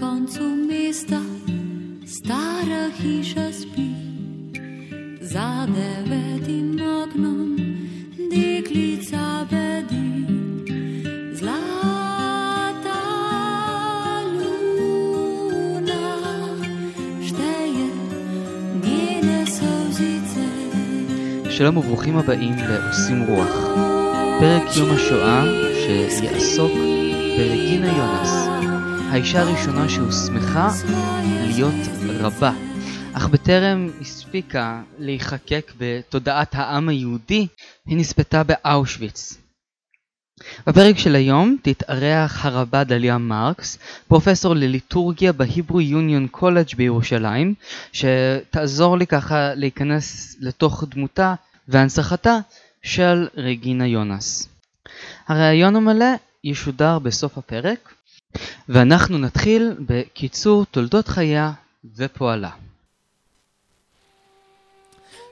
koncu mesta stara hiša spi. Za devetim oknom deklica bedi. שלום וברוכים הבאים לעושים רוח, פרק יום השואה שיעסוק ברגינה יונס, האישה הראשונה שהוסמכה להיות רבה, אך בטרם הספיקה להיחקק בתודעת העם היהודי, היא נספתה באושוויץ. בפרק של היום תתארח הרבה דליה מרקס, פרופסור לליטורגיה בהיברו יוניון קולג' בירושלים, שתעזור לי ככה להיכנס לתוך דמותה והנצחתה של רגינה יונס. הראיון המלא ישודר בסוף הפרק, ואנחנו נתחיל בקיצור תולדות חייה ופועלה.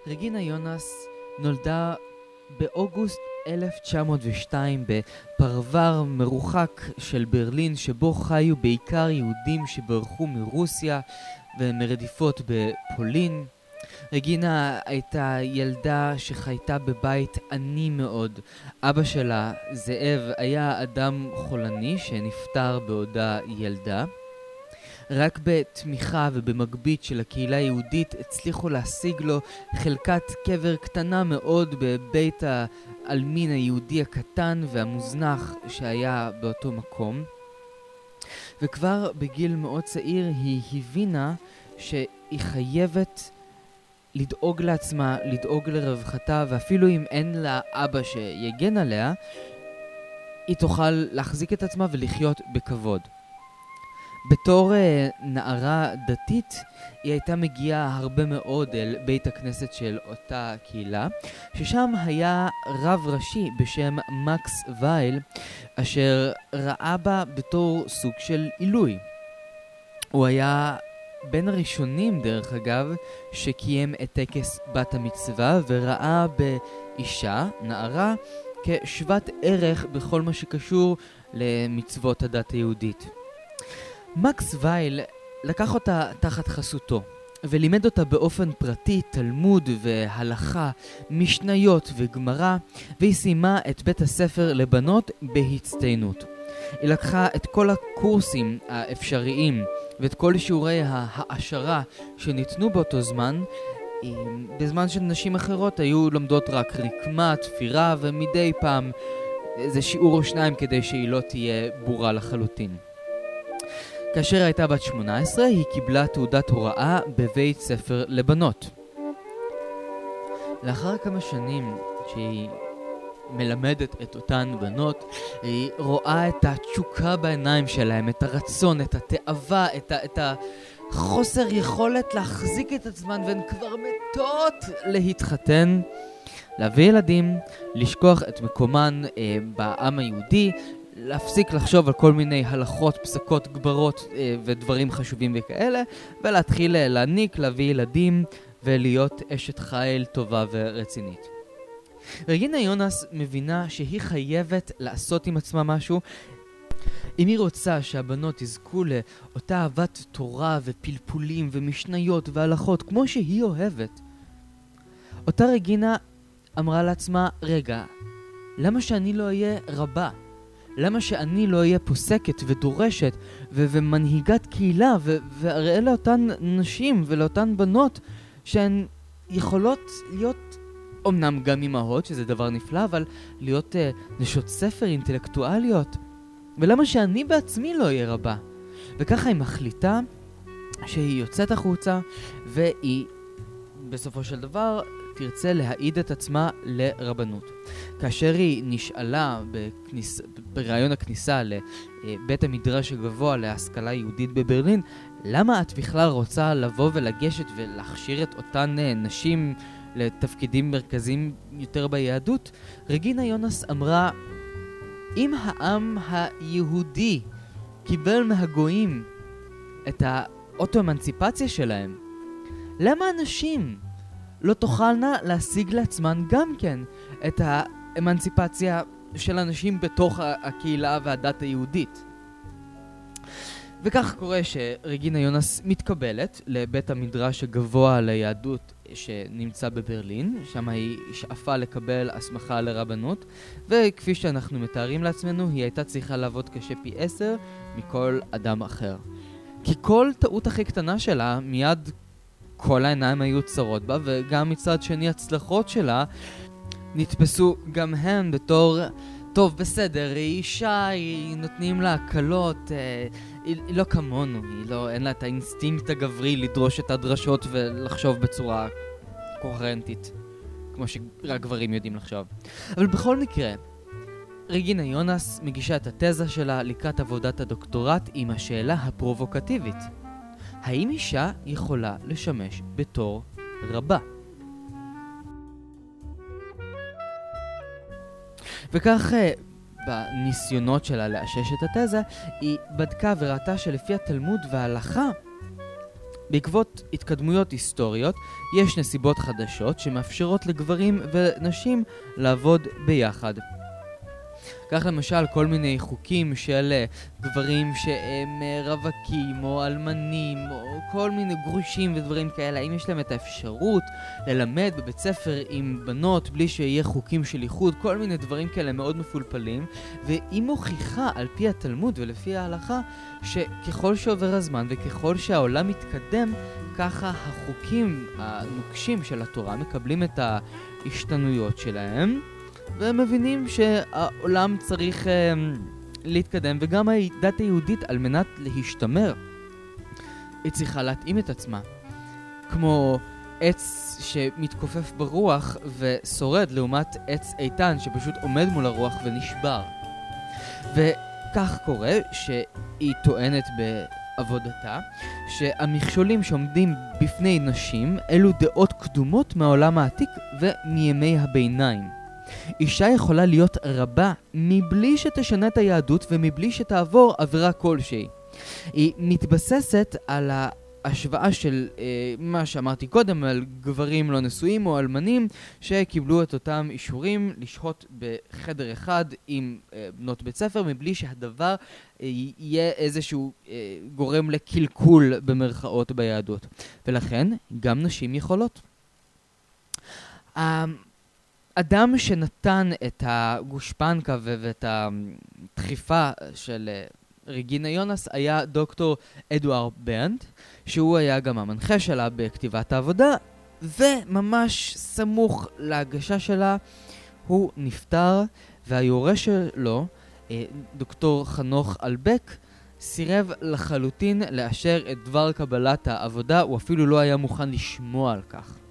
רגינה יונס נולדה באוגוסט 1902 בפרבר מרוחק של ברלין שבו חיו בעיקר יהודים שברחו מרוסיה ומרדיפות בפולין. רגינה הייתה ילדה שחייתה בבית עני מאוד. אבא שלה, זאב, היה אדם חולני שנפטר בעודה ילדה. רק בתמיכה ובמגבית של הקהילה היהודית הצליחו להשיג לו חלקת קבר קטנה מאוד בבית העלמין היהודי הקטן והמוזנח שהיה באותו מקום. וכבר בגיל מאוד צעיר היא הבינה שהיא חייבת לדאוג לעצמה, לדאוג לרווחתה, ואפילו אם אין לה אבא שיגן עליה, היא תוכל להחזיק את עצמה ולחיות בכבוד. בתור uh, נערה דתית, היא הייתה מגיעה הרבה מאוד אל בית הכנסת של אותה קהילה, ששם היה רב ראשי בשם מקס וייל, אשר ראה בה בתור סוג של עילוי. הוא היה בין הראשונים, דרך אגב, שקיים את טקס בת המצווה וראה באישה, נערה, כשוות ערך בכל מה שקשור למצוות הדת היהודית. מקס וייל לקח אותה תחת חסותו ולימד אותה באופן פרטי תלמוד והלכה, משניות וגמרא, והיא סיימה את בית הספר לבנות בהצטיינות. היא לקחה את כל הקורסים האפשריים ואת כל שיעורי ההעשרה שניתנו באותו זמן, בזמן שנשים אחרות היו לומדות רק רקמה, תפירה ומדי פעם איזה שיעור או שניים כדי שהיא לא תהיה בורה לחלוטין. כאשר הייתה בת 18 היא קיבלה תעודת הוראה בבית ספר לבנות. לאחר כמה שנים שהיא מלמדת את אותן בנות, היא רואה את התשוקה בעיניים שלהם, את הרצון, את התאווה, את, ה, את החוסר יכולת להחזיק את עצמן, והן כבר מתות להתחתן, להביא ילדים, לשכוח את מקומן אה, בעם היהודי, להפסיק לחשוב על כל מיני הלכות, פסקות, גברות אה, ודברים חשובים וכאלה, ולהתחיל אה, להעניק, להביא ילדים ולהיות אשת חיל טובה ורצינית. רגינה יונס מבינה שהיא חייבת לעשות עם עצמה משהו אם היא רוצה שהבנות יזכו לאותה אהבת תורה ופלפולים ומשניות והלכות כמו שהיא אוהבת, אותה רגינה אמרה לעצמה, רגע, למה שאני לא אהיה רבה? למה שאני לא אהיה פוסקת ודורשת ו- ומנהיגת קהילה ו- ואראה לאותן נשים ולאותן בנות שהן יכולות להיות אמנם גם אימהות, שזה דבר נפלא, אבל להיות uh, נשות ספר אינטלקטואליות. ולמה שאני בעצמי לא אהיה רבה? וככה היא מחליטה שהיא יוצאת החוצה והיא בסופו של דבר תרצה להעיד את עצמה לרבנות. כאשר היא נשאלה בכניס... בראיון הכניסה לבית המדרש הגבוה להשכלה יהודית בברלין, למה את בכלל רוצה לבוא ולגשת ולהכשיר את אותן אה, נשים לתפקידים מרכזיים יותר ביהדות? רגינה יונס אמרה, אם העם היהודי קיבל מהגויים את האוטו-אמנציפציה שלהם, למה הנשים לא תוכלנה להשיג לעצמן גם כן את האמנציפציה של אנשים בתוך הקהילה והדת היהודית. וכך קורה שרגינה יונס מתקבלת לבית המדרש הגבוה ליהדות שנמצא בברלין, שם היא שאפה לקבל הסמכה לרבנות, וכפי שאנחנו מתארים לעצמנו, היא הייתה צריכה לעבוד קשה פי עשר מכל אדם אחר. כי כל טעות הכי קטנה שלה, מיד כל העיניים היו צרות בה, וגם מצד שני הצלחות שלה נתפסו גם הן בתור... טוב, בסדר, היא אישה, היא נותנים לה הקלות, אה, היא, היא לא כמונו, היא לא, אין לה את האינסטינקט הגברי לדרוש את הדרשות ולחשוב בצורה קוהרנטית, כמו שרק גברים יודעים לחשוב. אבל בכל מקרה, רגינה יונאס מגישה את התזה שלה לקראת עבודת הדוקטורט עם השאלה הפרובוקטיבית: האם אישה יכולה לשמש בתור רבה? וכך אה, בניסיונות שלה לאשש את התזה, היא בדקה וראתה שלפי התלמוד וההלכה, בעקבות התקדמויות היסטוריות, יש נסיבות חדשות שמאפשרות לגברים ונשים לעבוד ביחד. כך למשל כל מיני חוקים של אה, גברים שהם אה, רווקים או אלמנים או כל מיני גרושים ודברים כאלה, האם יש להם את האפשרות ללמד בבית ספר עם בנות בלי שיהיה חוקים של איחוד, כל מיני דברים כאלה מאוד מפולפלים, והיא מוכיחה על פי התלמוד ולפי ההלכה שככל שעובר הזמן וככל שהעולם מתקדם, ככה החוקים הנוקשים של התורה מקבלים את ההשתנויות שלהם. והם מבינים שהעולם צריך uh, להתקדם, וגם הדת היהודית, על מנת להשתמר, היא צריכה להתאים את עצמה. כמו עץ שמתכופף ברוח ושורד לעומת עץ איתן שפשוט עומד מול הרוח ונשבר. וכך קורה שהיא טוענת בעבודתה שהמכשולים שעומדים בפני נשים אלו דעות קדומות מהעולם העתיק ומימי הביניים. אישה יכולה להיות רבה מבלי שתשנה את היהדות ומבלי שתעבור עבירה כלשהי. היא מתבססת על ההשוואה של אה, מה שאמרתי קודם על גברים לא נשואים או אלמנים שקיבלו את אותם אישורים לשהות בחדר אחד עם אה, בנות בית ספר מבלי שהדבר אה, יהיה איזשהו אה, גורם לקלקול במרכאות ביהדות. ולכן גם נשים יכולות. אדם שנתן את הגושפנקה ואת הדחיפה של אה, רגינה יונס היה דוקטור אדוארד ברנד, שהוא היה גם המנחה שלה בכתיבת העבודה, וממש סמוך להגשה שלה הוא נפטר, והיורש שלו, אה, דוקטור חנוך אלבק, סירב לחלוטין לאשר את דבר קבלת העבודה, הוא אפילו לא היה מוכן לשמוע על כך.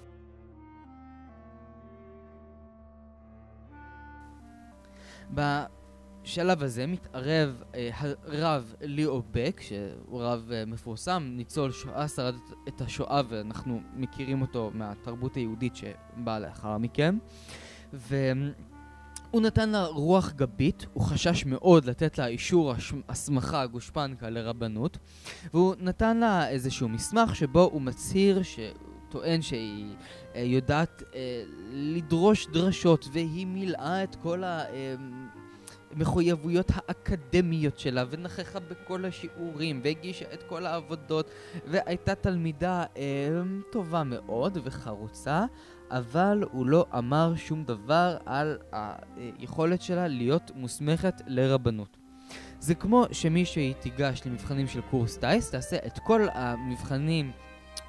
בשלב הזה מתערב אה, הרב ליאו בק, שהוא רב אה, מפורסם, ניצול שואה, שרד את השואה ואנחנו מכירים אותו מהתרבות היהודית שבאה לאחר מכן. והוא נתן לה רוח גבית, הוא חשש מאוד לתת לה אישור הסמכה, גושפנקה, לרבנות, והוא נתן לה איזשהו מסמך שבו הוא מצהיר ש... טוען שהיא אה, יודעת אה, לדרוש דרשות והיא מילאה את כל המחויבויות אה, האקדמיות שלה ונכחה בכל השיעורים והגישה את כל העבודות והייתה תלמידה אה, טובה מאוד וחרוצה אבל הוא לא אמר שום דבר על היכולת שלה להיות מוסמכת לרבנות. זה כמו שמישהי תיגש למבחנים של קורס טיס, תעשה את כל המבחנים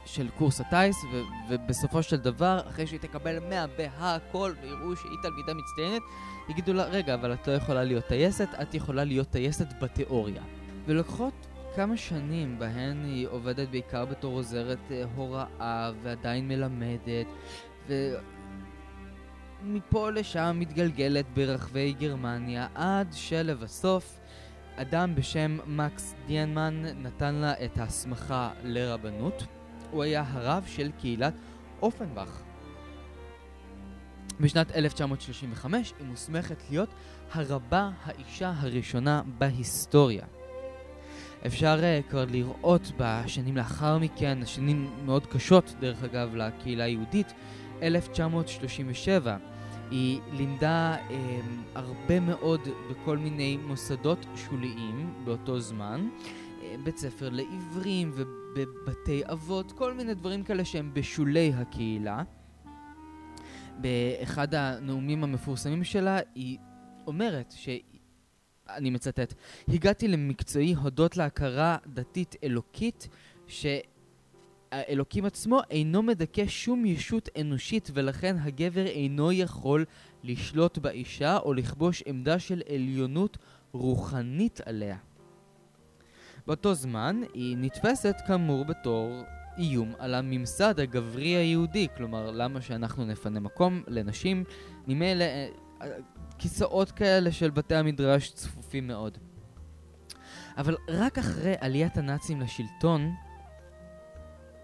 של קורס הטיס, ו- ובסופו של דבר, אחרי שהיא תקבל 100 בהכל, ויראו שהיא תלמידה מצטיינת, יגידו לה, רגע, אבל את לא יכולה להיות טייסת, את יכולה להיות טייסת בתיאוריה. ולוקחות כמה שנים בהן היא עובדת בעיקר בתור עוזרת אה, הוראה, ועדיין מלמדת, ומפה לשם מתגלגלת ברחבי גרמניה, עד שלבסוף אדם בשם מקס דיאנמן נתן לה את ההסמכה לרבנות. הוא היה הרב של קהילת אופנבך. בשנת 1935 היא מוסמכת להיות הרבה האישה הראשונה בהיסטוריה. אפשר uh, כבר לראות בשנים לאחר מכן, שנים מאוד קשות דרך אגב לקהילה היהודית, 1937 היא לימדה um, הרבה מאוד בכל מיני מוסדות שוליים באותו זמן. בית ספר לעיוורים ובבתי אבות, כל מיני דברים כאלה שהם בשולי הקהילה. באחד הנאומים המפורסמים שלה היא אומרת ש... אני מצטט, הגעתי למקצועי הודות להכרה דתית אלוקית שהאלוקים עצמו אינו מדכא שום ישות אנושית ולכן הגבר אינו יכול לשלוט באישה או לכבוש עמדה של עליונות רוחנית עליה. באותו זמן היא נתפסת כאמור בתור איום על הממסד הגברי היהודי, כלומר למה שאנחנו נפנה מקום לנשים, ממילא אה, כיסאות כאלה של בתי המדרש צפופים מאוד. אבל רק אחרי עליית הנאצים לשלטון,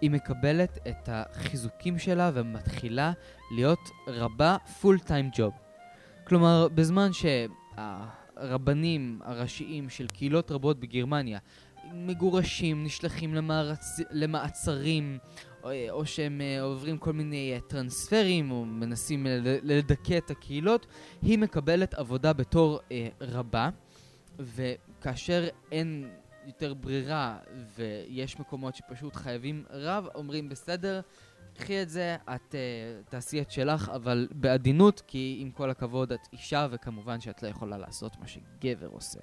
היא מקבלת את החיזוקים שלה ומתחילה להיות רבה פול טיים ג'וב. כלומר, בזמן שהרבנים הראשיים של קהילות רבות בגרמניה מגורשים, נשלחים למערצ... למעצרים, או, או שהם אה, עוברים כל מיני אה, טרנספרים, או מנסים לדכא את הקהילות, היא מקבלת עבודה בתור אה, רבה, וכאשר אין יותר ברירה ויש מקומות שפשוט חייבים רב, אומרים בסדר, קחי את זה, את uh, תעשי את שלך, אבל בעדינות, כי עם כל הכבוד את אישה, וכמובן שאת לא יכולה לעשות מה שגבר עושה.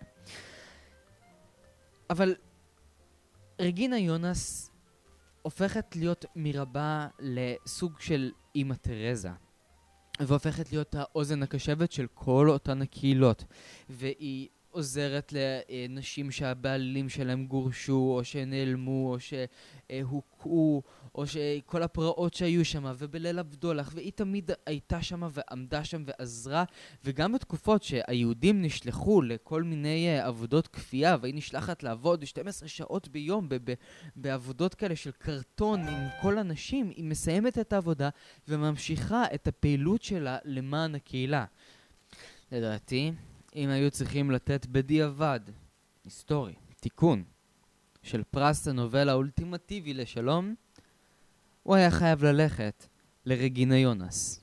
אבל רגינה יונס הופכת להיות מרבה לסוג של אימא תרזה. והופכת להיות האוזן הקשבת של כל אותן הקהילות. והיא עוזרת לנשים שהבעלים שלהם גורשו, או שנעלמו, או שהוכו, או שכל הפרעות שהיו שם, ובליל הבדולח, והיא תמיד הייתה שם ועמדה שם ועזרה, וגם בתקופות שהיהודים נשלחו לכל מיני אה, עבודות כפייה, והיא נשלחת לעבוד 12 שעות ביום בעבודות כאלה של קרטון עם כל הנשים, היא מסיימת את העבודה וממשיכה את הפעילות שלה למען הקהילה. לדעתי, אם היו צריכים לתת בדיעבד, היסטורי, תיקון, של פרס הנובל האולטימטיבי לשלום, הוא היה חייב ללכת לרגינה יונס.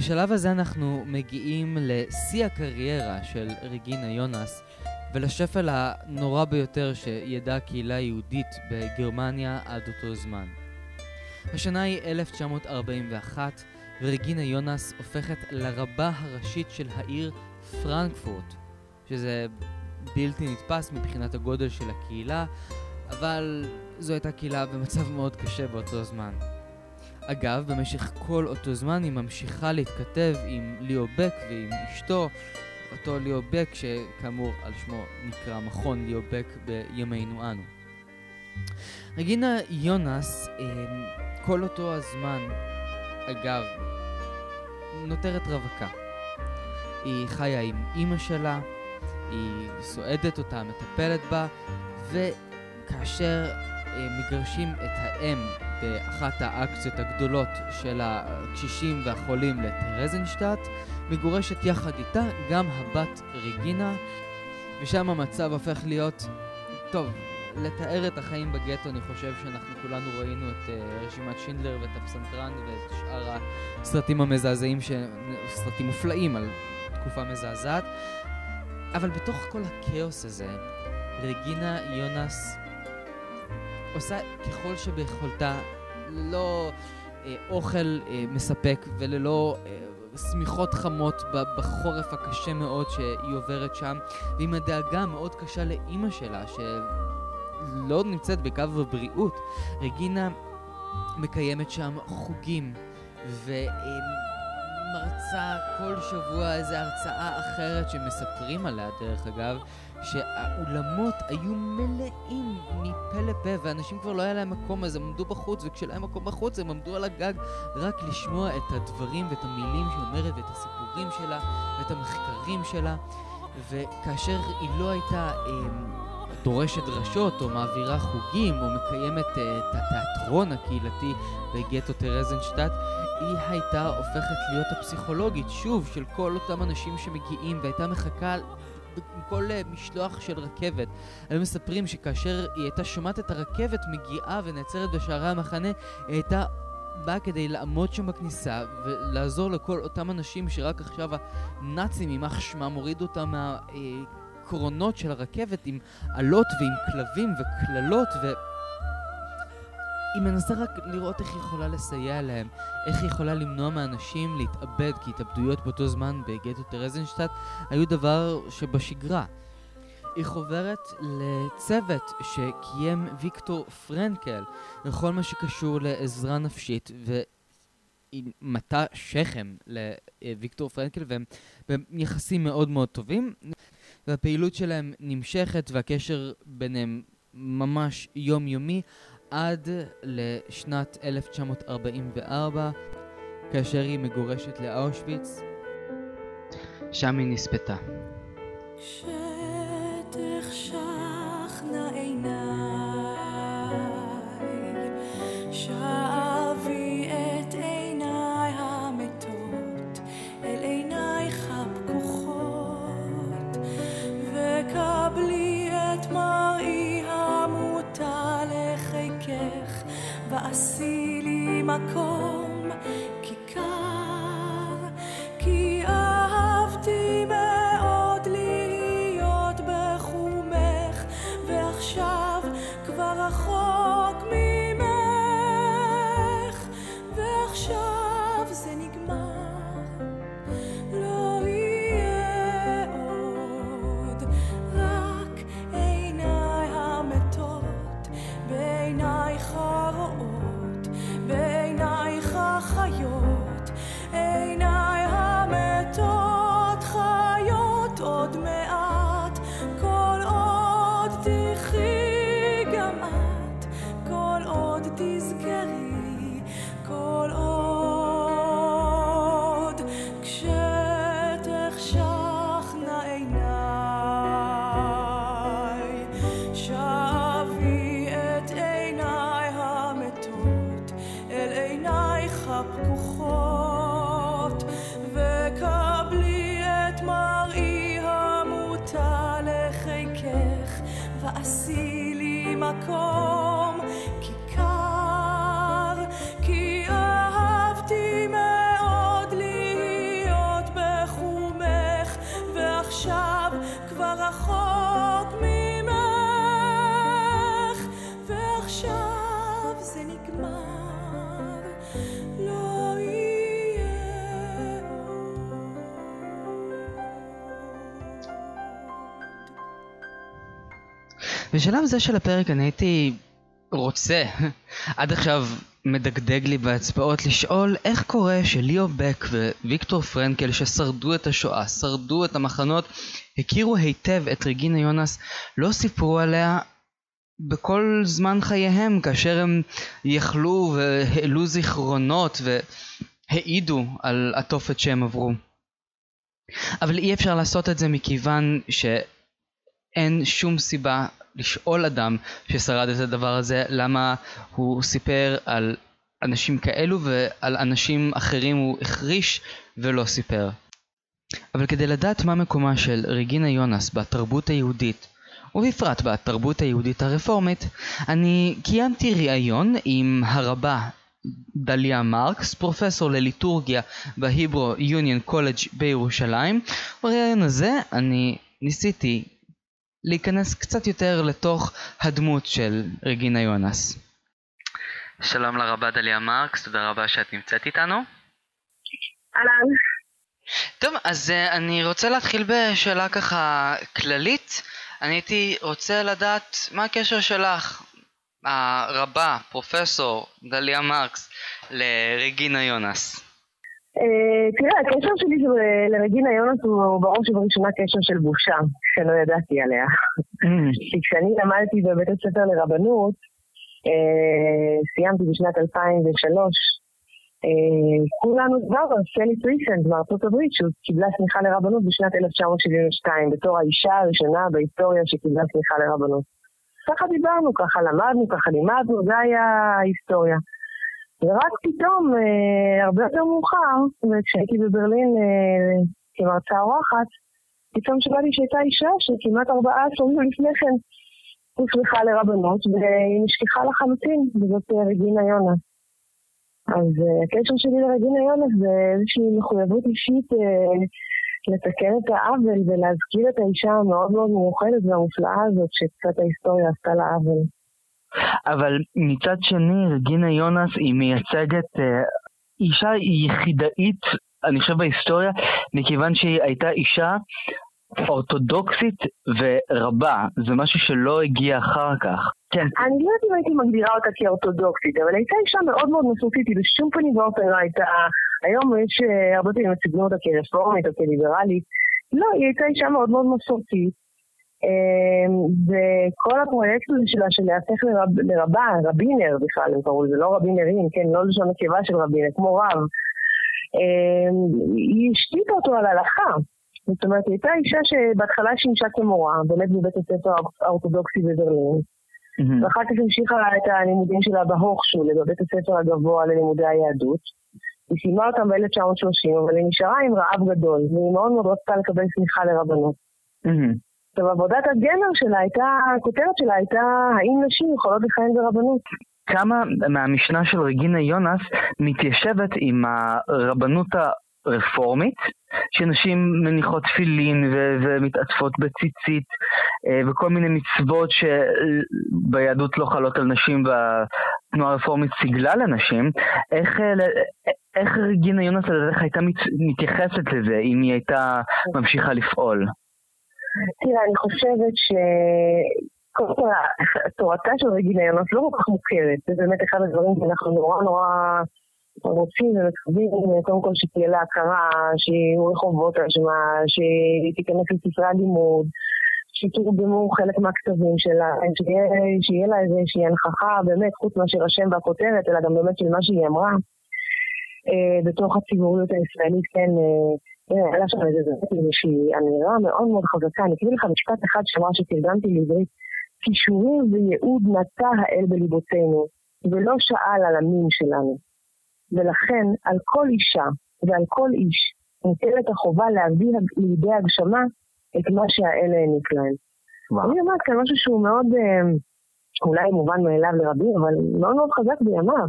בשלב הזה אנחנו מגיעים לשיא הקריירה של רגינה יונס ולשפל הנורא ביותר שידעה הקהילה היהודית בגרמניה עד אותו זמן. השנה היא 1941 ורגינה יונס הופכת לרבה הראשית של העיר פרנקפורט, שזה בלתי נתפס מבחינת הגודל של הקהילה, אבל זו הייתה קהילה במצב מאוד קשה באותו זמן. אגב, במשך כל אותו זמן היא ממשיכה להתכתב עם ליאו בק ועם אשתו, אותו ליאו בק שכאמור על שמו נקרא מכון ליאו בק בימינו אנו. רגינה יונס, אמ, כל אותו הזמן, אגב, נותרת רווקה. היא חיה עם אימא שלה, היא סועדת אותה, מטפלת בה, וכאשר אה, מגרשים את האם באחת האקציות הגדולות של הקשישים והחולים לטרזנשטט, מגורשת יחד איתה גם הבת רגינה, ושם המצב הופך להיות, טוב, לתאר את החיים בגטו, אני חושב שאנחנו כולנו ראינו את uh, רשימת שינדלר ואת הפסנתרן ואת שאר הסרטים המזעזעים, ש... סרטים מופלאים על תקופה מזעזעת. אבל בתוך כל הכאוס הזה, רגינה יונס עושה ככל שביכולתה, ללא אה, אוכל אה, מספק וללא אה, חמות בחורף הקשה מאוד שהיא עוברת שם, ועם הדאגה המאוד קשה לאימא שלה, שלא נמצאת בקו הבריאות. רגינה מקיימת שם חוגים, ומרצה כל שבוע איזו הרצאה אחרת שמספרים עליה, דרך אגב, שהאולמות היו מלאים מפה לפה, ואנשים כבר לא היה להם מקום, אז הם עמדו בחוץ, וכשלא היה מקום בחוץ הם עמדו על הגג רק לשמוע את הדברים ואת המילים שהיא אומרת, ואת הסיפורים שלה, ואת המחקרים שלה, וכאשר היא לא הייתה... אה, דורשת דרשות, או מעבירה חוגים, או מקיימת uh, את התיאטרון הקהילתי בגטו טרזנשטט, היא הייתה הופכת להיות הפסיכולוגית, שוב, של כל אותם אנשים שמגיעים, והייתה מחכה עם כל uh, משלוח של רכבת. הם מספרים שכאשר היא הייתה שומעת את הרכבת מגיעה ונעצרת בשערי המחנה, היא הייתה באה כדי לעמוד שם בכניסה ולעזור לכל אותם אנשים שרק עכשיו הנאצים, יימח שמם, הורידו אותם מה... Uh, קרונות של הרכבת עם עלות ועם כלבים וקללות ו... היא מנסה רק לראות איך היא יכולה לסייע להם, איך היא יכולה למנוע מאנשים להתאבד, כי התאבדויות באותו זמן בגטו טרזנשטט היו דבר שבשגרה. היא חוברת לצוות שקיים ויקטור פרנקל בכל מה שקשור לעזרה נפשית, והיא מטה שכם לוויקטור פרנקל, והם ביחסים מאוד מאוד טובים. והפעילות שלהם נמשכת והקשר ביניהם ממש יומיומי עד לשנת 1944, כאשר היא מגורשת לאושוויץ, שם היא נספתה. שתחשכנה בשלב זה של הפרק אני הייתי רוצה, עד עכשיו מדגדג לי באצבעות, לשאול איך קורה שליאו בק וויקטור פרנקל ששרדו את השואה, שרדו את המחנות, הכירו היטב את רגינה יונס, לא סיפרו עליה בכל זמן חייהם, כאשר הם יכלו והעלו זיכרונות והעידו על התופת שהם עברו. אבל אי אפשר לעשות את זה מכיוון שאין שום סיבה לשאול אדם ששרד את הדבר הזה למה הוא סיפר על אנשים כאלו ועל אנשים אחרים הוא החריש ולא סיפר. אבל כדי לדעת מה מקומה של רגינה יונס בתרבות היהודית ובפרט בתרבות היהודית הרפורמית, אני קיימתי ראיון עם הרבה דליה מרקס, פרופסור לליטורגיה בהיברו יוניון קולג' בירושלים. בראיון הזה אני ניסיתי להיכנס קצת יותר לתוך הדמות של רגינה יונס. שלום לרבה דליה מרקס, תודה רבה שאת נמצאת איתנו. אהלן. טוב, אז uh, אני רוצה להתחיל בשאלה ככה כללית. אני הייתי רוצה לדעת מה הקשר שלך, הרבה, פרופסור דליה מרקס, לרגינה יונאס. אה, תראה, הקשר שלי לרגינה יונאס הוא בראש ובראשונה קשר של בושה, שלא ידעתי עליה. Mm. כי כשאני למדתי בבית הספר לרבנות, אה, סיימתי בשנת 2003, אה, כולנו כבר סלי פריסנד מארצות הברית, שקיבלה סמיכה לרבנות בשנת 1972, בתור האישה הראשונה בהיסטוריה שקיבלה סמיכה לרבנות. ככה דיברנו, ככה למדנו, ככה לימדנו, זה היה ההיסטוריה. ורק פתאום, אה, הרבה יותר מאוחר, כשהייתי בברלין אה, כמרצה אורחת, פתאום שמעתי שהייתה אישה שכמעט ארבעה עשורים לפני כן הוסמכה לרבנות, והיא נשכחה לחלוטין, וזאת אה, רגינה יונה. אז אה, הקשר שלי לרגינה יונה זה איזושהי מחויבות אישית אה, לתקן את העוול ולהזכיר את האישה המאוד מאוד מיוחדת והמופלאה הזאת שקצת ההיסטוריה עשתה לה עוול. אבל מצד שני, רגינה יונס היא מייצגת אה, אישה יחידאית, אני חושב בהיסטוריה, מכיוון שהיא הייתה אישה אורתודוקסית ורבה, זה משהו שלא הגיע אחר כך. כן. אני לא יודעת אם הייתי מגדירה אותה כאורתודוקסית, אבל הייתה אישה מאוד מאוד מסורתית, היא בשום פנים ואופן לא הייתה... היום יש אה, הרבה פעמים מציגים אותה כרפורמית או כליברלית. לא, היא הייתה אישה מאוד מאוד מסורתית. אמ, וכל הפרויקט הזה שלה של להפך לרב, לרבה, רבינר בכלל, הם קראו לזה, לא רבינרים, כן, לא לשון נקבה של רבינר, כמו רב. אמ, היא השתיתה אותו על הלכה. זאת אומרת, היא הייתה אישה שבהתחלה שימשה כמורה, באמת בבית הספר האורתודוקסי בברלין. Mm-hmm. ואחר כך המשיכה את הלימודים שלה בהוכשול, בבית הספר הגבוה ללימודי היהדות. היא סיימה אותם ב-1930, אבל היא נשארה עם רעב גדול, והיא מאוד מאוד רצתה לקבל סמיכה לרבנות. Mm-hmm. עכשיו, עבודת הגמר שלה הייתה, הכותרת שלה הייתה, האם נשים יכולות לכהן ברבנות? כמה מהמשנה של רגינה יונס מתיישבת עם הרבנות הרפורמית, שנשים מניחות תפילין ו- ומתעטפות בציצית אה, וכל מיני מצוות שביהדות לא חלות על נשים והתנועה הרפורמית סיגלה לנשים, איך, אה, איך רגינה יונס לדעתך הייתה מתייחסת לזה אם היא הייתה ממשיכה לפעול? תראה, אני חושבת ש... קודם כל, תורתה של רגילה לא כל כך מוכרת, זה באמת אחד הדברים שאנחנו נורא נורא רוצים ומקווים, קודם כל שתהיה לה הכרה, שיהיו רחובות על שמה, שהיא תיכנס לספרי הלימוד, שתורגמו חלק מהכתבים שלה, שתהיה, שיהיה לה איזושהי הנכחה, באמת, חוץ מאשר השם והכותרת, אלא גם באמת של מה שהיא אמרה. אה, בתוך הציבוריות הישראלית, כן, אה, היה שם איזושהי אמירה מאוד מאוד חזקה. אני אקריא לך משפט אחד שאמרה שתרגמתי לעברית, כישורים וייעוד נטע האל בליבותינו, ולא שאל על המין שלנו. ולכן על כל אישה ועל כל איש מוטלת החובה להביא לידי הגשמה את מה שהאל העניק להם. אני אומרת כאן משהו שהוא מאוד, אה, אולי מובן מאליו לרבים, אבל מאוד מאוד חזק בימיו,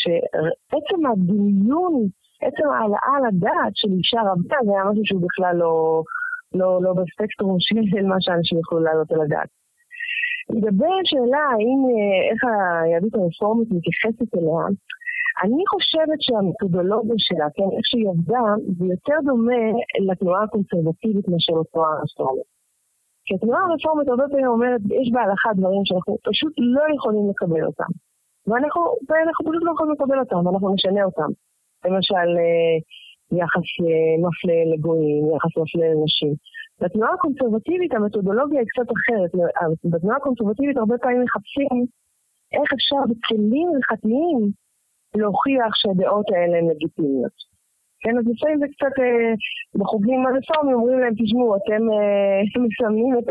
שעצם הדמיון עצם העלאה על הדעת של אישה רבה זה היה משהו שהוא בכלל לא, לא, לא בספקטרום של מה שאנשים יכולו לעלות על הדעת. לגבי השאלה האם, אה, איך היהדות הרפורמית מתייחסת אליה, אני חושבת שהמתודולוגיה שלה, כן, איך שהיא עבדה, זה יותר דומה לתנועה הקונסרבטיבית מאשר לתנועה הרפורמית. כי התנועה הרפורמית הרבה פעמים אומרת, יש בהלכה דברים שאנחנו פשוט לא יכולים לקבל אותם. ואנחנו, ואנחנו פשוט לא יכולים לקבל אותם, ואנחנו נשנה אותם. למשל אה, יחס אה, מפלה לגויים, יחס מפלה לנשים. בתנועה הקונסרבטיבית המתודולוגיה היא קצת אחרת. בתנועה הקונסרבטיבית הרבה פעמים מחפשים איך אפשר בכלים הלכתיים להוכיח שהדעות האלה הן לגיטימיות. כן, אז לפעמים זה קצת, אה, בחוגים הרפורמיים אומרים להם, תשמעו, אתם אה, מסמנים את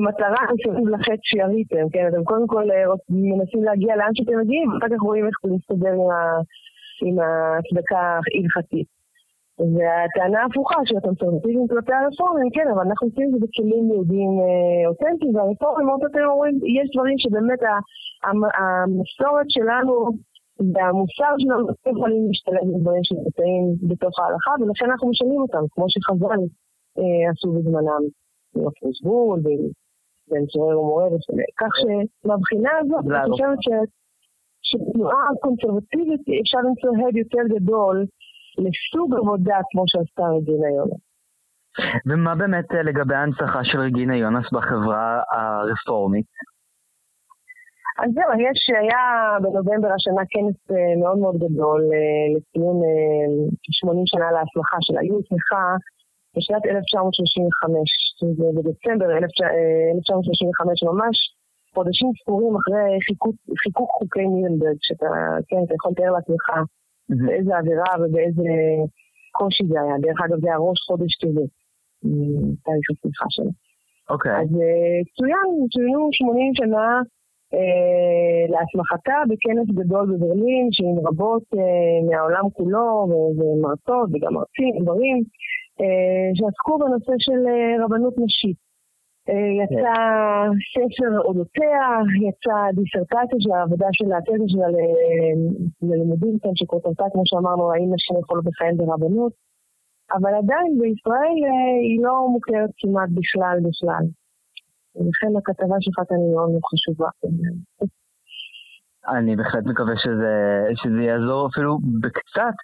המטרה מסביב לחטא שיריתם, כן, אתם קודם כל אה, מנסים להגיע לאן שאתם מגיעים, ואחר כך רואים איך זה מסתדר עם, ה, עם ההצדקה ההלכתית. והטענה ההפוכה של הקונסרבטיבים כלפי הרפורמים, כן, אבל אנחנו עושים את זה בכלים יהודיים אה, אותנטיים, והרפורמים מאוד יותר אומרים, יש דברים שבאמת המסורת שלנו והמוסר שלנו לא יכולים להשתלב בדברים שנמצאים בתוך ההלכה, ולכן אנחנו משנים אותם, כמו שחז"ל אה, עשו בזמנם, עם הפרסבול ועם צורר ומורה וכו'. כך שמבחינה הזאת, אני חושבת ש... שתנועה קונסרבטיבית אפשר למצוא הד יותר גדול לסוג עבודה כמו שעשתה רגינה יונס. ומה באמת אה, לגבי ההנצחה של רגינה יונס בחברה הרפורמית? אז זהו, יש, היה בנובמבר השנה כנס אה, מאוד מאוד גדול אה, לציון 80 שנה להצלחה שלה. היא הוצלחה בשנת 1935, שזה בדצמבר 1935, ממש חודשים ספורים אחרי חיקוק, חיקוק חוקי נירנברג, שאתה, כן, אתה יכול לתאר לעצמך באיזה אווירה ובאיזה קושי זה היה. דרך אגב, זה היה ראש חודש כזה, תאריך הצמיחה שלו. אוקיי. אז אה, צוין, צוינו 80 שנה אה, להסמכתה בכנס גדול בברלין, שעם רבות אה, מהעולם כולו, ומרצות וגם מרצים, דברים, אה, שעסקו בנושא של אה, רבנות נשית. אה, יצא ספר אודותיה, יצא דיסרטציה של העבודה של התזה שלה ללימודים כאן שכותרתה, כמו שאמרנו, האם נשים יכולות לכהן ברבנות, אבל עדיין בישראל היא לא מוכרת כמעט בכלל בכלל. ולכן הכתבה שלך כאן היא מאוד חשובה. אני בהחלט מקווה שזה, שזה יעזור אפילו בקצת,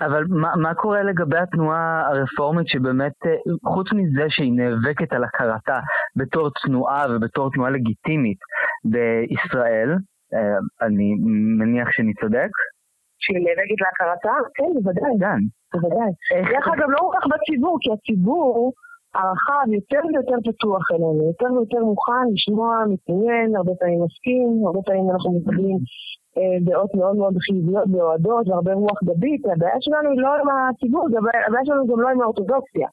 אבל מה, מה קורה לגבי התנועה הרפורמית שבאמת, אה, חוץ מזה שהיא נאבקת על הכרתה בתור תנועה ובתור תנועה לגיטימית בישראל, אה, אני מניח שאני צודק? שהיא נאבקת להכרתה? כן, בוודאי. כן. בוודאי. דרך אגב, לא כל כך בציבור, כי הציבור... הרחב יותר ויותר פתוח אלינו, יותר ויותר מוכן לשמוע, מתעניין, הרבה פעמים מסכים, הרבה פעמים אנחנו מקבלים אה, דעות מאוד מאוד חיוביות ואוהדות והרבה רוח גבית, הבעיה שלנו היא לא עם הציבור, הבעיה שלנו גם לא עם האורתודוקסיה.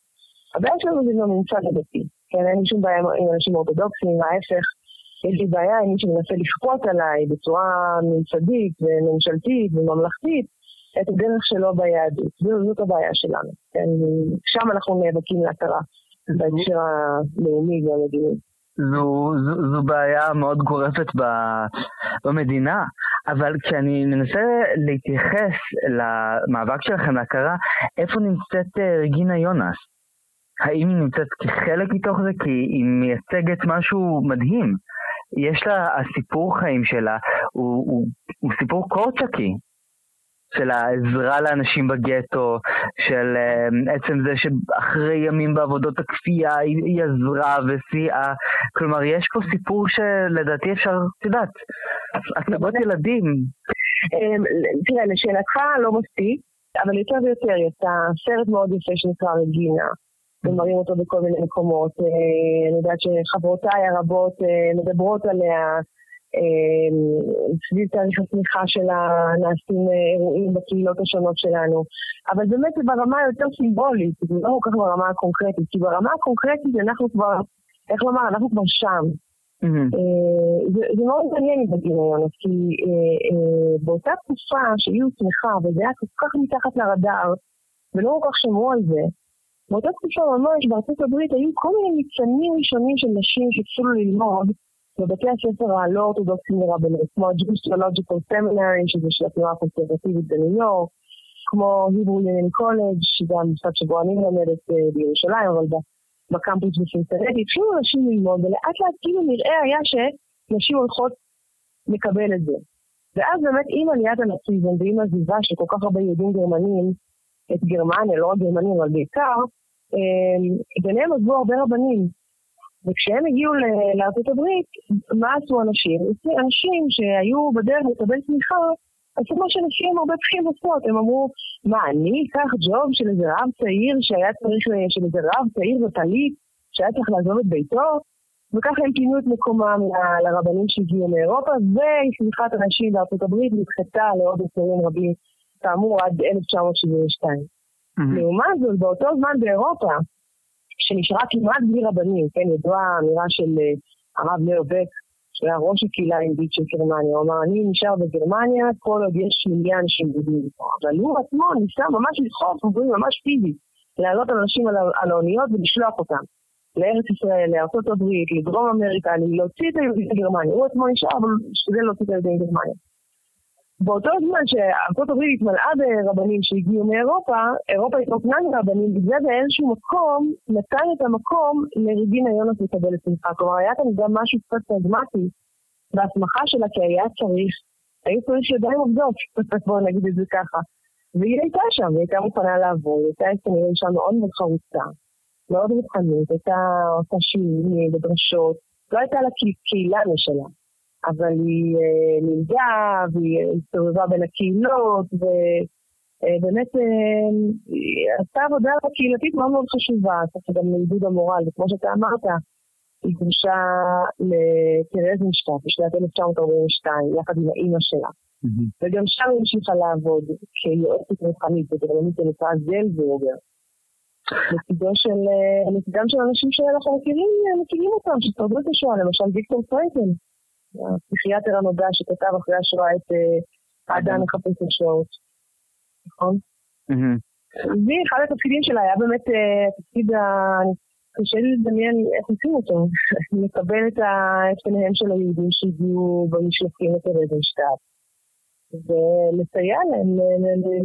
הבעיה שלנו זה עם הממסד הדתי, כן, אין לי שום בעיה עם אנשים אורתודוקסיים, ההפך, יש לי בעיה עם מי שמנסה לכפות עליי בצורה ממסדית וממשלתית וממלכתית את הדרך שלו ביהדות. זאת הבעיה שלנו. כן? שם אנחנו נאבקים להכרה. בהקשר הלאומי והמדיני. זו, זו, זו בעיה מאוד גורפת ב, במדינה, אבל כשאני מנסה להתייחס למאבק שלכם להכרה, איפה נמצאת אה, רגינה יונס? האם היא נמצאת כחלק מתוך זה? כי היא מייצגת משהו מדהים. יש לה, הסיפור חיים שלה הוא, הוא, הוא סיפור קורצ'קי. של העזרה לאנשים בגטו, של uh, עצם זה שאחרי ימים בעבודות הכפייה היא, היא עזרה וסייעה. כלומר, יש פה סיפור שלדעתי אפשר, את יודעת, הצגות ילדים. אמ, תראה, לשאלתך לא מספיק, אבל יותר ויותר יצא סרט מאוד יפה שנקרא רגינה. ומראים אותו בכל מיני מקומות. אה, אני יודעת שחברותיי הרבות אה, מדברות עליה, אמ, סביב תאריך התמיכה שלה נעשים אה, אירועים בקהילות השונות שלנו. אבל באמת זה ברמה היותר סימבולית, זה לא כל כך ברמה הקונקרטית, כי ברמה הקונקרטית אנחנו כבר, איך לומר, אנחנו כבר שם. Mm-hmm. זה, מאוד מעניין בגיליון, כי אה, באותה תקופה שהיו תמיכה, וזה היה כל כך מתחת לרדאר, ולא כל כך שמעו על זה, באותה תקופה ממש בארצות הברית היו כל מיני ניצנים ראשונים של נשים שהתחילו ללמוד בבתי הספר הלא אורתודוקסיים לרבנות, כמו ה-Jewish Theological Seminary, שזה של התנועה הקונסרבטיבית בניו יורק, כמו Hebrew Union College, שזה המוסד שבו אני מלמדת אה, בירושלים, אבל בקמפוס בסינסטנטי, התחילו אנשים ללמוד, ולאט לאט כאילו נראה היה שנשים הולכות לקבל את זה. ואז באמת עם עליית הנאציזם ועם עזיבה של כל כך הרבה יהודים גרמנים את גרמניה, לא רק גרמנים אבל בעיקר, אה, ביניהם עזבו הרבה רבנים, וכשהם הגיעו לארצות הברית, מה עשו אנשים? אנשים שהיו בדרך לקבל תמיכה, עשו מה שאנשים הרבה צריכים לעשות. הם אמרו, מה, אני אקח ג'וב של איזה רב צעיר שהיה צריך, של איזה רב צעיר וטלית, שהיה צריך לעזוב את ביתו? וככה הם פינו את מקומם לרבנים שהגיעו מאירופה, ושמיכת הנשים בארצות הברית נדחתה לעוד עשורים רבים, כאמור עד 1972. Mm-hmm. לעומת זאת, באותו זמן באירופה, שנשארה כמעט בלי רבנים, כן, ידועה האמירה של אה, הרב לאו בק, שהיה ראש הקהילה היהודית של גרמניה, הוא אמר, אני נשאר בגרמניה כל עוד יש מיליון אנשים יהודים אבל הוא עצמו ניסה ממש לדחוף, אומרים ממש פיזית, להעלות אנשים על האוניות ולשלוח אותם לארץ ישראל, לארצות הברית, לדרום אמריקה, להוציא את היהודים מגרמניה. הוא עצמו נשאר, אבל משתדל להוציא את היהודים מגרמניה. באותו זמן שארצות הברית התמלאה ברבנים שהגיעו מאירופה, אירופה התרוקנה מרבנים, בגלל באיזשהו מקום נתן את המקום לרגינה יונס לקבל את שמחה. כלומר, היה כאן גם משהו קצת פרגמטי בהסמכה שלה, כי היה צריך, היו צריך ידיים עובדות, בואו נגיד את זה ככה. והיא הייתה שם, היא הייתה מוכנה לעבוד, היא הייתה כנראה אישה מאוד מאוד חרוצה, מאוד רוחנית, הייתה עושה שיעורים ודרשות, לא הייתה לה קהילה משלה, אבל היא אה, לימדה והיא הסתובבה בין הקהילות, ובאמת אה, אה, היא עשתה עבודה קהילתית מאוד מאוד חשובה, ככה גם לעידוד המורל, וכמו שאתה אמרת, היא גרושה לטרזנשטאט בשנת 1942, יחד עם האימא שלה. וגם שם היא המשיכה לעבוד כיועצת רוחנית בגרמנית שנקרא זלבורגר. לצידו של, אה, לצידם של אנשים שאנחנו מכירים, אה, מכירים אותם, ששרדו את השואה, למשל ויקטור פרנקל, הפסיכיאטר הנודע שכתב אחרי השואה את אה, האדם מחפש השואות. נכון? והיא, אחד התפקידים שלה היה באמת אה, התפקיד ה... קשה לי לדמיין איך עושים אותו. לקבל את את פניהם של היהודים שהגיעו במשלוחים לטרזנשטאט. ולסייע להם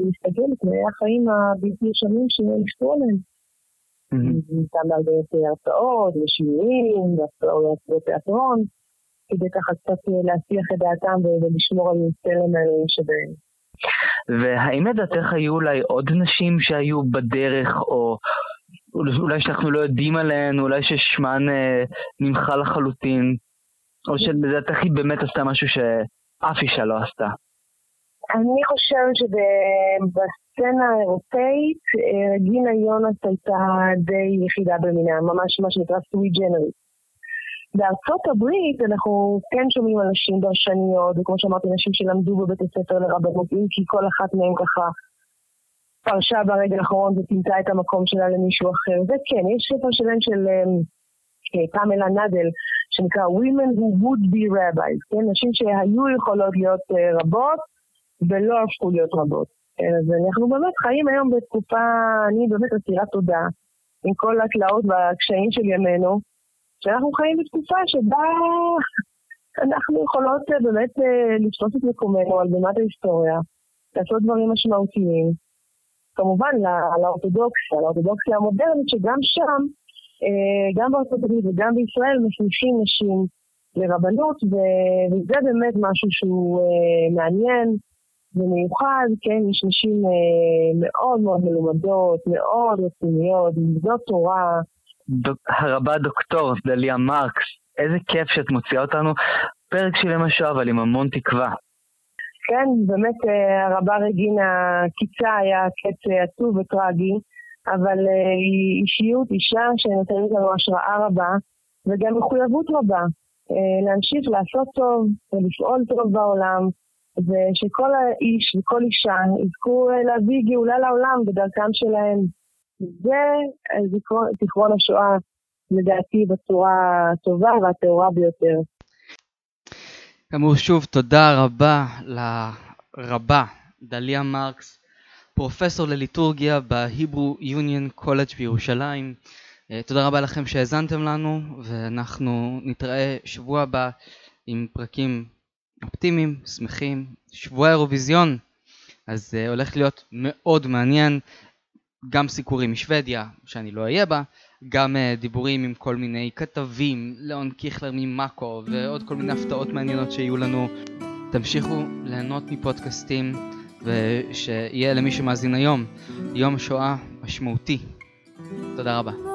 להסתגל לתנאי החיים הבלתי ישנים שנכפו עליהם. ניתן בהרבה יותר הרצאות ושיעורים והרצאות בתיאטרון, כדי ככה קצת אה, להסיח את דעתם ולשמור על צלם האלוהים שבהם. והאם לדעתך היו אולי עוד נשים שהיו בדרך, או אולי שאנחנו לא יודעים עליהן, אולי ששמן אה, נמחה לחלוטין, או שלדעתך היא באמת עשתה משהו שאף אישה לא עשתה? אני חושבת שבסצנה האירופאית, אה, רגינה יונס הייתה די יחידה במינה, ממש מה שנקרא סווי ג'נרית. בארצות הברית אנחנו כן שומעים על נשים דרשניות, וכמו שאמרתי, נשים שלמדו בבית הספר לרבנות, אם כי כל אחת מהן ככה פרשה ברגע האחרון ופינתה את המקום שלה למישהו אחר. וכן, יש ספר שלם של אה, אה, פמלה נדל, שנקרא Women Who Would Be Rabbis, כן? נשים שהיו יכולות להיות אה, רבות, ולא הפכו להיות רבות. כן, אז אנחנו באמת חיים היום בתקופה, אני באמת אסירת תודה, עם כל התלאות והקשיים של ימינו, שאנחנו חיים בתקופה שבה אנחנו יכולות אה, באמת אה, לתפוס את מקומנו על בימת ההיסטוריה, לעשות דברים משמעותיים. כמובן לאורתודוקסיה, לאורתודוקסיה המודרנית, שגם שם, אה, גם בארצות הברית וגם בישראל, מסמיכים נשים לרבנות, וזה באמת משהו שהוא מעניין. במיוחד, כן, יש נשים אה, מאוד מאוד מלומדות, מאוד רציניות, לימדות תורה. דוק, הרבה דוקטור, דליה מרקס, איזה כיף שאת מוציאה אותנו. פרק של יום השואה, אבל עם המון תקווה. כן, באמת אה, הרבה רגינה קיצה היה קץ אה, עצוב וטרגי, אבל אה, היא אישיות, אישה שנותנת לנו השראה רבה, וגם מחויבות רבה אה, להמשיך לעשות טוב ולפעול טוב בעולם, ושכל האיש וכל אישה יזכו אה, להביא גאולה לעולם בדרכם שלהם. זה אה, זיכרון, השואה, לדעתי, בצורה הטובה והטהורה ביותר. כאמור, שוב, תודה רבה לרבה דליה מרקס, פרופסור לליטורגיה בהיברו יוניון קולג' בירושלים. אה, תודה רבה לכם שהאזנתם לנו, ואנחנו נתראה שבוע הבא עם פרקים אופטימיים, שמחים, שבוע האירוויזיון, אז uh, הולך להיות מאוד מעניין, גם סיקורים משוודיה, שאני לא אהיה בה, גם uh, דיבורים עם כל מיני כתבים, ליאון קיכלר ממאקו, ועוד כל מיני הפתעות מעניינות שיהיו לנו. תמשיכו ליהנות מפודקאסטים, ושיהיה למי שמאזין היום יום שואה משמעותי. תודה רבה.